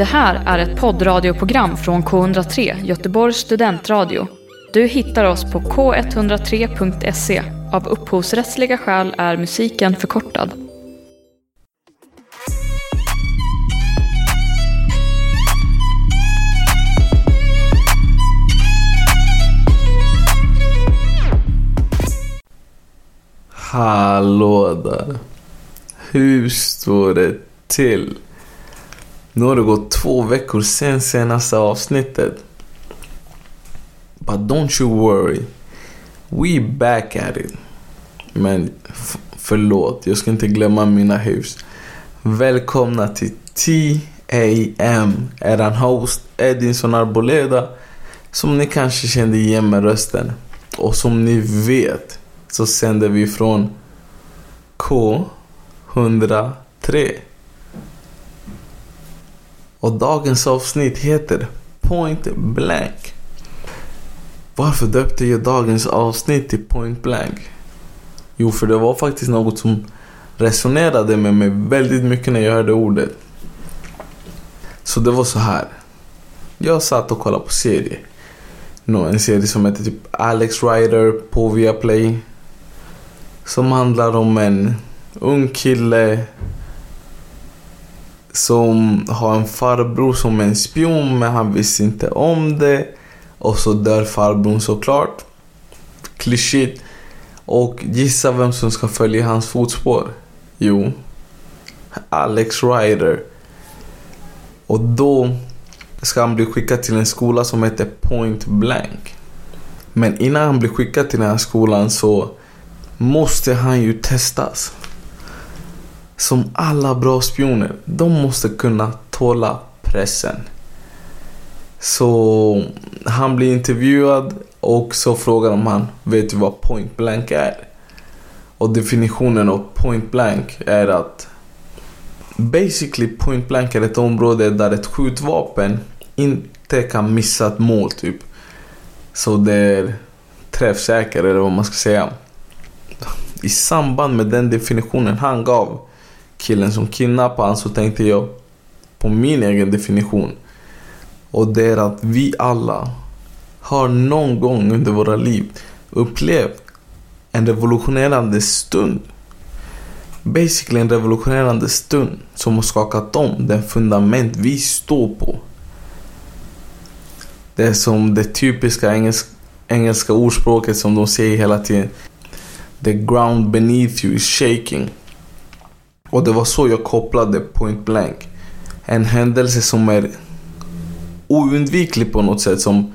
Det här är ett poddradioprogram från K103, Göteborgs studentradio. Du hittar oss på k103.se. Av upphovsrättsliga skäl är musiken förkortad. Hallå där. Hur står det till? Nu har det gått två veckor sen senaste avsnittet. But don't you worry. We back at it. Men förlåt, jag ska inte glömma mina hus. Välkomna till TAM. Eran host Edinson Arboleda. Som ni kanske kände igen med rösten. Och som ni vet så sänder vi från K103. Och dagens avsnitt heter Point Blank. Varför döpte jag dagens avsnitt till Point Blank? Jo, för det var faktiskt något som resonerade med mig väldigt mycket när jag hörde ordet. Så det var så här. Jag satt och kollade på serie. En serie som heter typ Alex Rider på Viaplay. Som handlar om en ung kille som har en farbror som är en spion men han visste inte om det. Och så dör farbrorn såklart. Klyschigt. Och gissa vem som ska följa hans fotspår? Jo, Alex Ryder. Och då ska han bli skickad till en skola som heter Point Blank. Men innan han blir skickad till den här skolan så måste han ju testas. Som alla bra spioner, de måste kunna tåla pressen. Så han blir intervjuad och så frågar de han, vet du vad point blank är? Och definitionen av point blank är att Basically point blank är ett område där ett skjutvapen inte kan missa ett mål typ. Så det är träffsäker eller vad man ska säga. I samband med den definitionen han gav killen som kidnappade han så tänkte jag på min egen definition. Och det är att vi alla har någon gång under våra liv upplevt en revolutionerande stund. Basically en revolutionerande stund som har skakat om den fundament vi står på. Det är som det typiska engelska, engelska ordspråket som de säger hela tiden. The ground beneath you is shaking. Och det var så jag kopplade point blank. En händelse som är oundviklig på något sätt som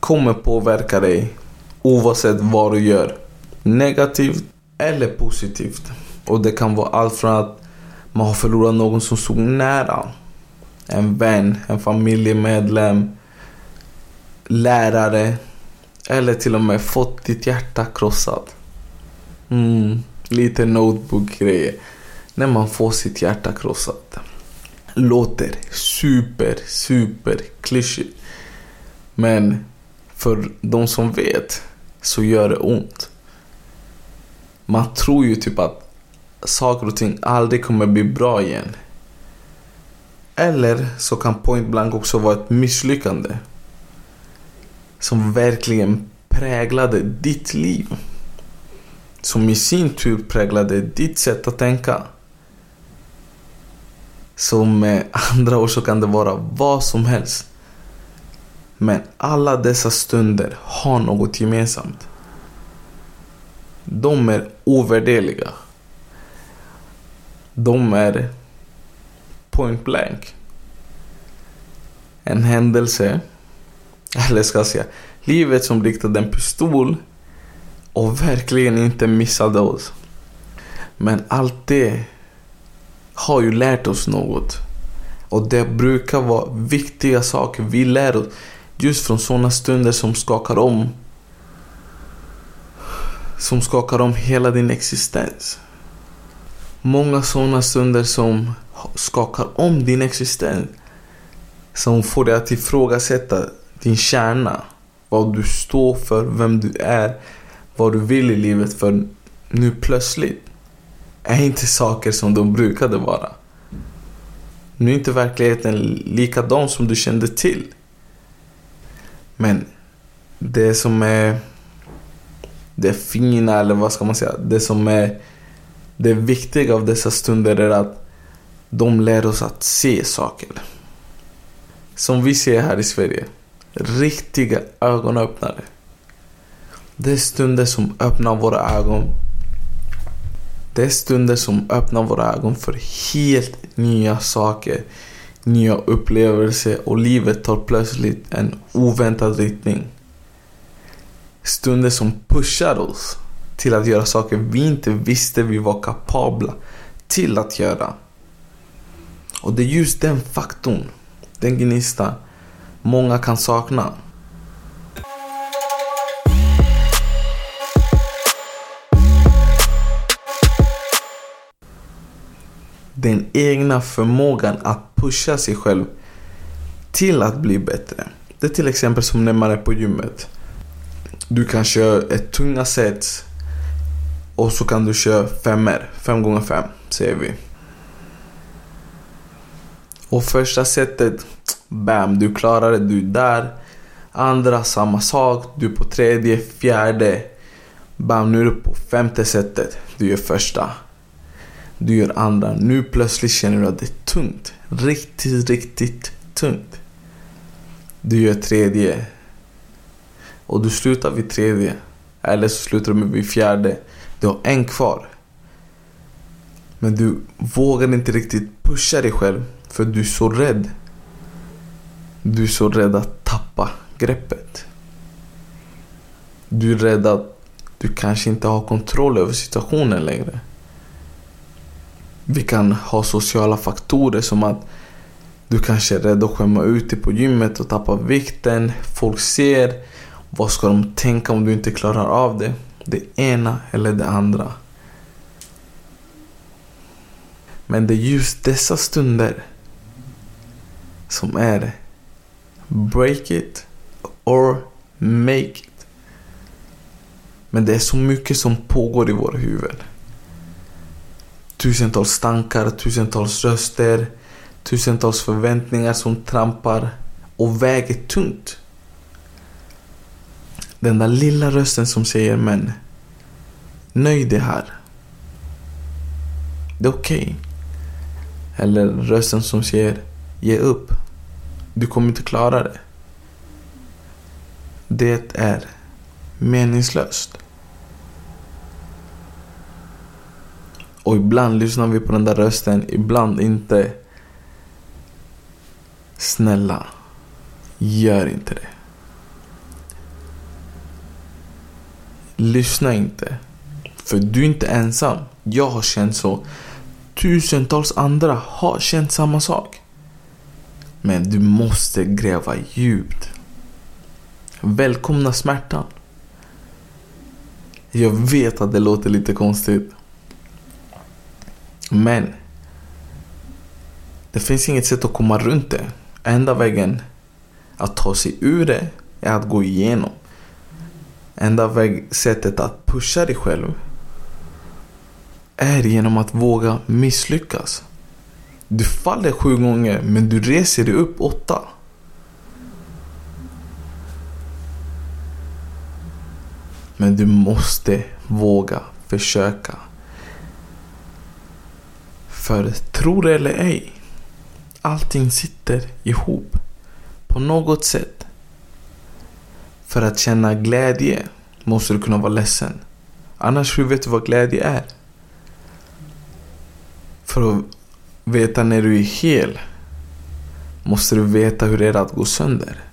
kommer påverka dig oavsett vad du gör. Negativt eller positivt. Och det kan vara allt från att man har förlorat någon som stod nära. En vän, en familjemedlem, lärare. Eller till och med fått ditt hjärta krossat. Mm, lite notebook-grejer. När man får sitt hjärta krossat. Låter super, super klyschigt. Men för de som vet så gör det ont. Man tror ju typ att saker och ting aldrig kommer bli bra igen. Eller så kan point blank också vara ett misslyckande. Som verkligen präglade ditt liv. Som i sin tur präglade ditt sätt att tänka. Så med andra ord så kan det vara vad som helst. Men alla dessa stunder har något gemensamt. De är ovärderliga. De är point blank. En händelse, eller ska jag säga, livet som riktade en pistol och verkligen inte missade oss. Men allt det har ju lärt oss något. Och det brukar vara viktiga saker vi lär oss just från sådana stunder som skakar om som skakar om hela din existens. Många sådana stunder som skakar om din existens. Som får dig att ifrågasätta din kärna. Vad du står för, vem du är, vad du vill i livet. För nu plötsligt är inte saker som de brukade vara. Nu är inte verkligheten likadan som du kände till. Men det som är det fina, eller vad ska man säga, det som är det viktiga av dessa stunder är att de lär oss att se saker. Som vi ser här i Sverige. Riktiga ögonöppnare. Det är stunder som öppnar våra ögon. Det är stunder som öppnar våra ögon för helt nya saker. Nya upplevelser och livet tar plötsligt en oväntad riktning. Stunder som pushar oss till att göra saker vi inte visste vi var kapabla till att göra. Och det är just den faktorn, den gnistan, många kan sakna. Den egna förmågan att pusha sig själv till att bli bättre. Det är till exempel som när man är på gymmet. Du kan köra ett tunga set och så kan du köra femmer, fem gånger fem säger vi. Och första setet, bam, du klarar det, du är där. Andra, samma sak. Du är på tredje, fjärde. Bam, nu är du på femte setet. Du gör första. Du gör andra. Nu plötsligt känner du att det är tungt. Riktigt, riktigt tungt. Du gör tredje. Och du slutar vid tredje. Eller så slutar du vid fjärde. Du har en kvar. Men du vågar inte riktigt pusha dig själv för du är så rädd. Du är så rädd att tappa greppet. Du är rädd att du kanske inte har kontroll över situationen längre. Vi kan ha sociala faktorer som att du kanske är rädd att skämma ut dig på gymmet och tappa vikten. Folk ser. Vad ska de tänka om du inte klarar av det? Det ena eller det andra. Men det är just dessa stunder som är break it or make it. Men det är så mycket som pågår i våra huvuden. Tusentals tankar, tusentals röster, tusentals förväntningar som trampar och väger tungt. Den där lilla rösten som säger men nöj dig här. Det är okej. Okay. Eller rösten som säger ge upp. Du kommer inte klara det. Det är meningslöst. Och ibland lyssnar vi på den där rösten, ibland inte. Snälla, gör inte det. Lyssna inte. För du är inte ensam. Jag har känt så. Tusentals andra har känt samma sak. Men du måste gräva djupt. Välkomna smärtan. Jag vet att det låter lite konstigt. Men det finns inget sätt att komma runt det. Enda vägen att ta sig ur det är att gå igenom. Enda väg, sättet att pusha dig själv är genom att våga misslyckas. Du faller sju gånger men du reser dig upp åtta. Men du måste våga försöka. För tro det eller ej, allting sitter ihop på något sätt. För att känna glädje måste du kunna vara ledsen. Annars hur vet du vad glädje är? För att veta när du är hel måste du veta hur det är att gå sönder.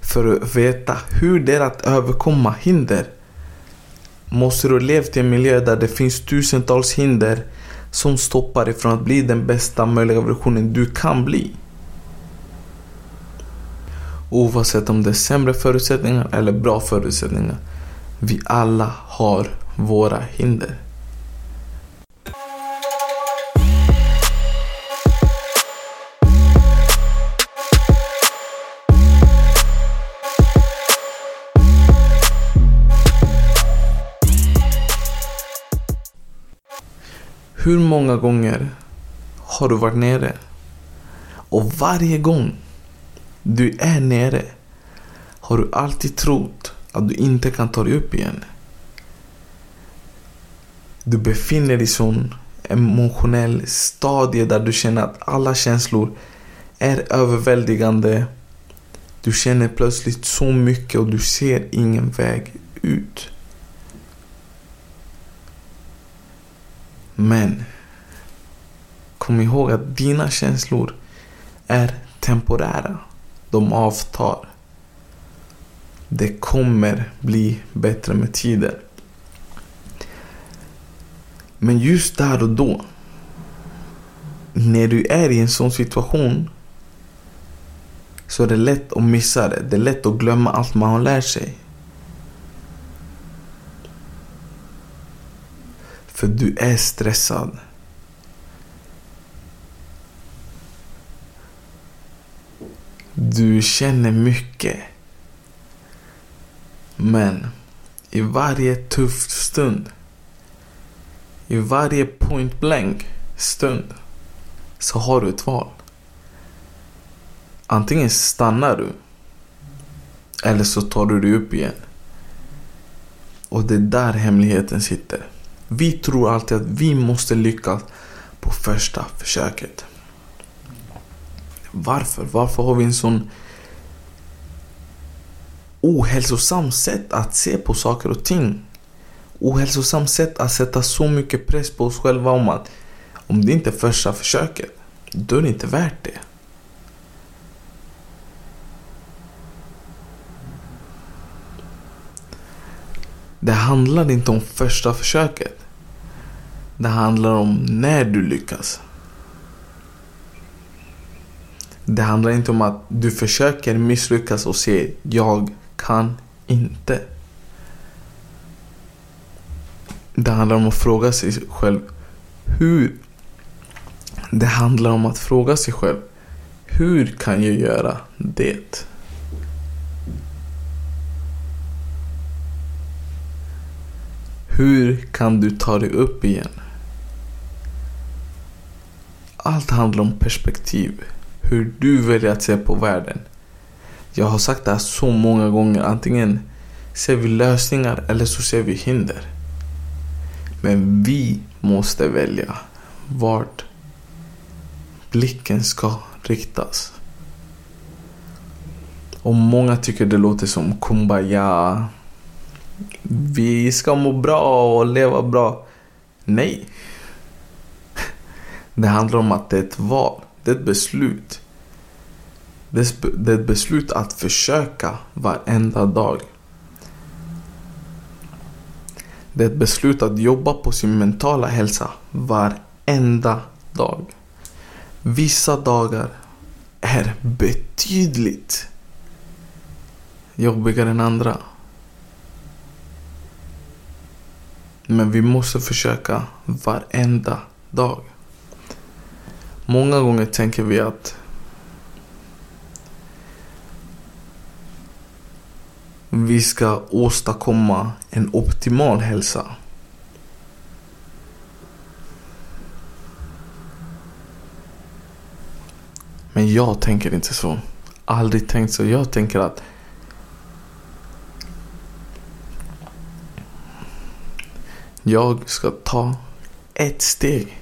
För att veta hur det är att överkomma hinder måste du ha levt i en miljö där det finns tusentals hinder som stoppar dig från att bli den bästa möjliga versionen du kan bli. Oavsett om det är sämre förutsättningar eller bra förutsättningar. Vi alla har våra hinder. Hur många gånger har du varit nere? Och varje gång du är nere har du alltid trott att du inte kan ta dig upp igen. Du befinner dig i sån emotionell stadie där du känner att alla känslor är överväldigande. Du känner plötsligt så mycket och du ser ingen väg ut. Men kom ihåg att dina känslor är temporära. De avtar. Det kommer bli bättre med tiden. Men just där och då. När du är i en sån situation. Så är det lätt att missa det. Det är lätt att glömma allt man har lärt sig. För du är stressad. Du känner mycket. Men i varje tuff stund, i varje point blank stund så har du ett val. Antingen stannar du eller så tar du dig upp igen. Och det är där hemligheten sitter. Vi tror alltid att vi måste lyckas på första försöket. Varför? Varför har vi en sån ohälsosam sätt att se på saker och ting? Ohälsosam sätt att sätta så mycket press på oss själva om att om det inte är första försöket, då är det inte värt det. Det handlar inte om första försöket. Det handlar om när du lyckas. Det handlar inte om att du försöker misslyckas och säger jag kan inte. Det handlar om att fråga sig själv hur. Det handlar om att fråga sig själv hur kan jag göra det? Hur kan du ta dig upp igen? Allt handlar om perspektiv. Hur du väljer att se på världen. Jag har sagt det här så många gånger. Antingen ser vi lösningar eller så ser vi hinder. Men vi måste välja vart blicken ska riktas. Och många tycker det låter som kumbaya. Vi ska må bra och leva bra. Nej. Det handlar om att det är ett val. Det är ett beslut. Det är ett beslut att försöka varenda dag. Det är ett beslut att jobba på sin mentala hälsa varenda dag. Vissa dagar är betydligt jobbigare än andra. Men vi måste försöka varenda dag. Många gånger tänker vi att vi ska åstadkomma en optimal hälsa. Men jag tänker inte så. Aldrig tänkt så. Jag tänker att jag ska ta ett steg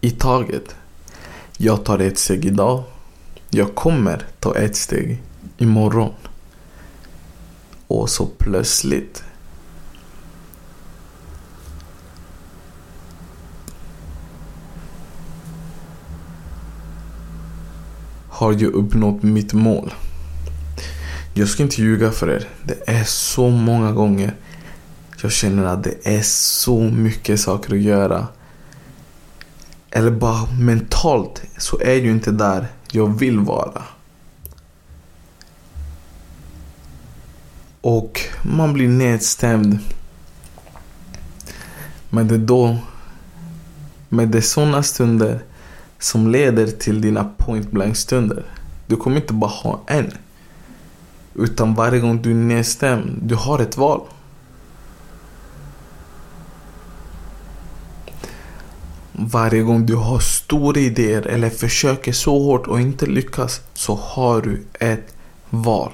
i taget. Jag tar ett steg idag. Jag kommer ta ett steg imorgon. Och så plötsligt har jag uppnått mitt mål. Jag ska inte ljuga för er. Det är så många gånger jag känner att det är så mycket saker att göra. Eller bara mentalt så är du ju inte där jag vill vara. Och man blir nedstämd. Men det är då, men det är sådana stunder som leder till dina point blank stunder. Du kommer inte bara ha en. Utan varje gång du är nedstämd, du har ett val. Varje gång du har stora idéer eller försöker så hårt och inte lyckas så har du ett val.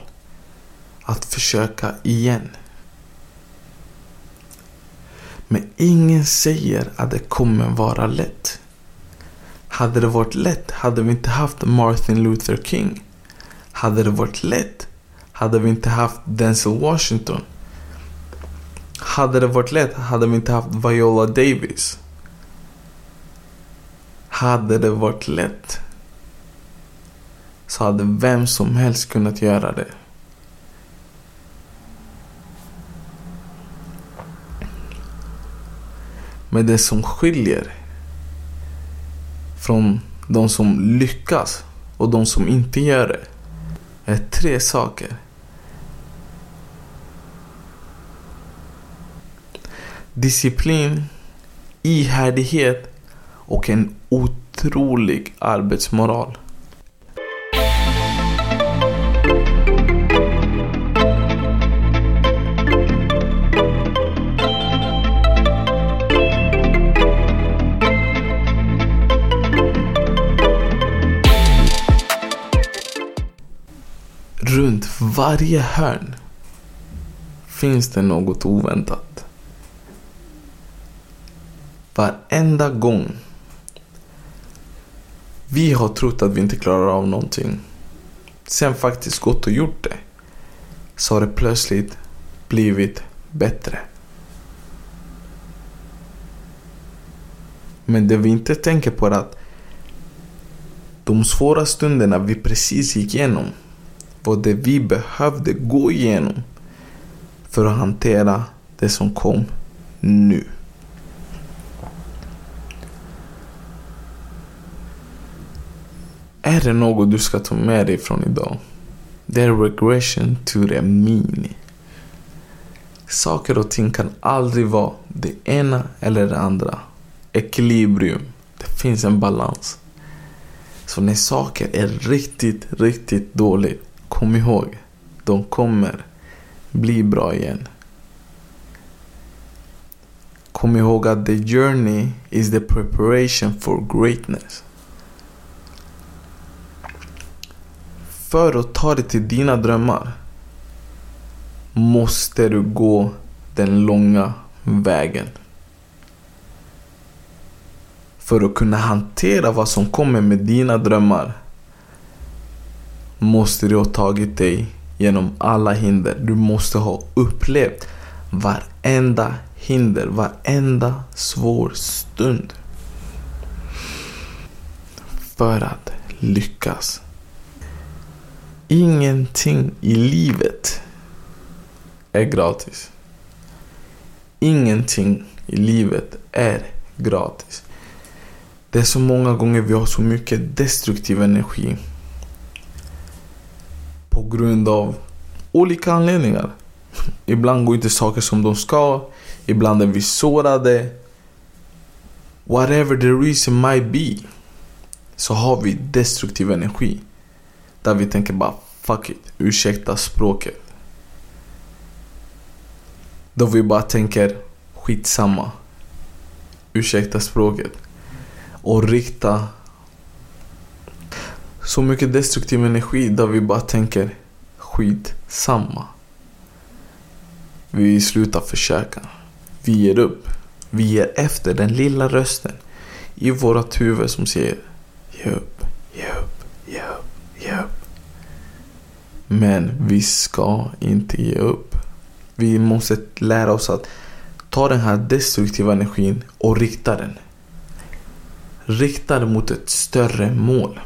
Att försöka igen. Men ingen säger att det kommer vara lätt. Hade det varit lätt hade vi inte haft Martin Luther King. Hade det varit lätt hade vi inte haft Denzel Washington. Hade det varit lätt hade vi inte haft Viola Davis. Hade det varit lätt så hade vem som helst kunnat göra det. Men det som skiljer från de som lyckas och de som inte gör det är tre saker. Disciplin, ihärdighet och en otrolig arbetsmoral. Runt varje hörn finns det något oväntat. Varenda gång vi har trott att vi inte klarar av någonting. Sen faktiskt gått och gjort det. Så har det plötsligt blivit bättre. Men det vi inte tänker på är att de svåra stunderna vi precis gick igenom var det vi behövde gå igenom för att hantera det som kom nu. Är det något du ska ta med dig från idag? Det är regression to the mean. Saker och ting kan aldrig vara det ena eller det andra. Ekilibrium. Det finns en balans. Så när saker är riktigt, riktigt dåligt, kom ihåg. De kommer bli bra igen. Kom ihåg att the journey is the preparation for greatness. För att ta dig till dina drömmar måste du gå den långa vägen. För att kunna hantera vad som kommer med dina drömmar måste du ha tagit dig genom alla hinder. Du måste ha upplevt varenda hinder, varenda svår stund. För att lyckas. Ingenting i livet är gratis. Ingenting i livet är gratis. Det är så många gånger vi har så mycket destruktiv energi. På grund av olika anledningar. Ibland går inte saker som de ska. Ibland är vi sårade. Whatever the reason might be. Så har vi destruktiv energi. Där vi tänker bara fuck it, ursäkta språket. Då vi bara tänker skitsamma. Ursäkta språket. Och rikta så mycket destruktiv energi där vi bara tänker skitsamma. Vi slutar försöka. Vi ger upp. Vi ger efter den lilla rösten i vårat huvud som säger ge upp, ge upp, ge upp. Men vi ska inte ge upp. Vi måste lära oss att ta den här destruktiva energin och rikta den. Rikta den mot ett större mål.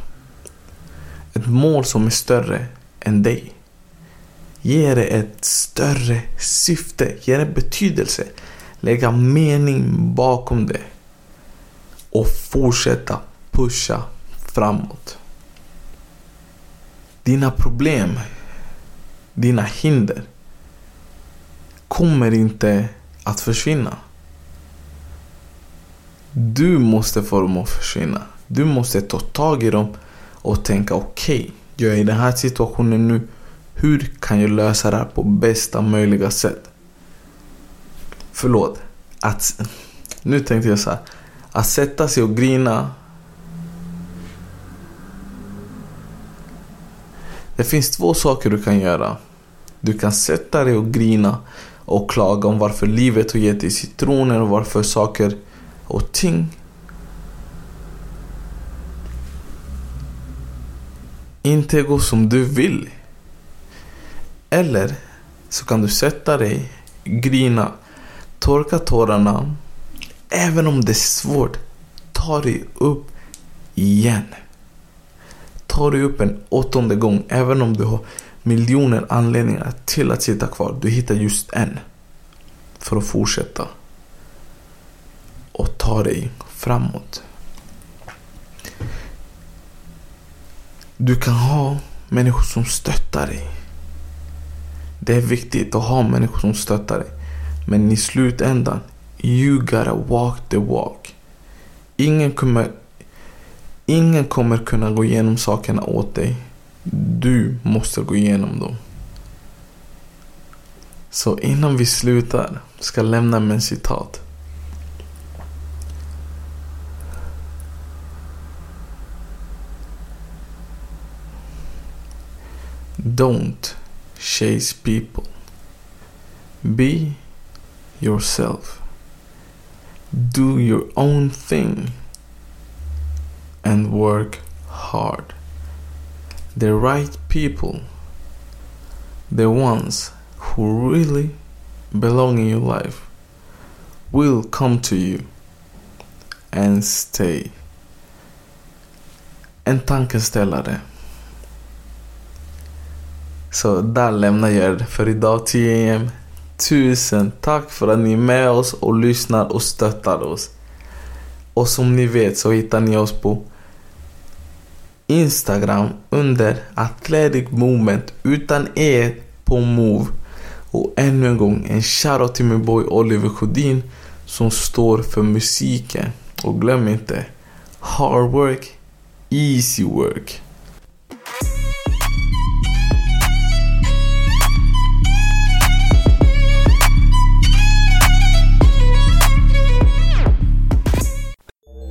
Ett mål som är större än dig. Ge det ett större syfte, ge det betydelse. Lägga mening bakom det. Och fortsätta pusha framåt. Dina problem dina hinder kommer inte att försvinna. Du måste få dem att försvinna. Du måste ta tag i dem och tänka okej, okay, jag är i den här situationen nu. Hur kan jag lösa det här på bästa möjliga sätt? Förlåt. Att, nu tänkte jag så här, Att sätta sig och grina. Det finns två saker du kan göra. Du kan sätta dig och grina och klaga om varför livet har gett dig citroner och varför saker och ting inte går som du vill. Eller så kan du sätta dig, grina, torka tårarna. Även om det är svårt, ta dig upp igen. Ta dig upp en åttonde gång, även om du har miljoner anledningar till att sitta kvar. Du hittar just en. För att fortsätta. Och ta dig framåt. Du kan ha människor som stöttar dig. Det är viktigt att ha människor som stöttar dig. Men i slutändan, you gotta walk the walk. Ingen kommer, ingen kommer kunna gå igenom sakerna åt dig. Du måste gå igenom dem. Så innan vi slutar ska jag lämna med en citat. Don't chase people. Be yourself. Do your own thing and work hard. The right people, the ones who really belong in your life, will come to you and stay. En tankeställare. Så där lämnar jag er för idag 10 am. Tusen tack för att ni är med oss och lyssnar och stöttar oss. Och som ni vet så hittar ni oss på Instagram under Athletic Movement utan E på Move. Och ännu en gång en shoutout till min boy Oliver Sjödin som står för musiken. Och glöm inte, hard work, easy work.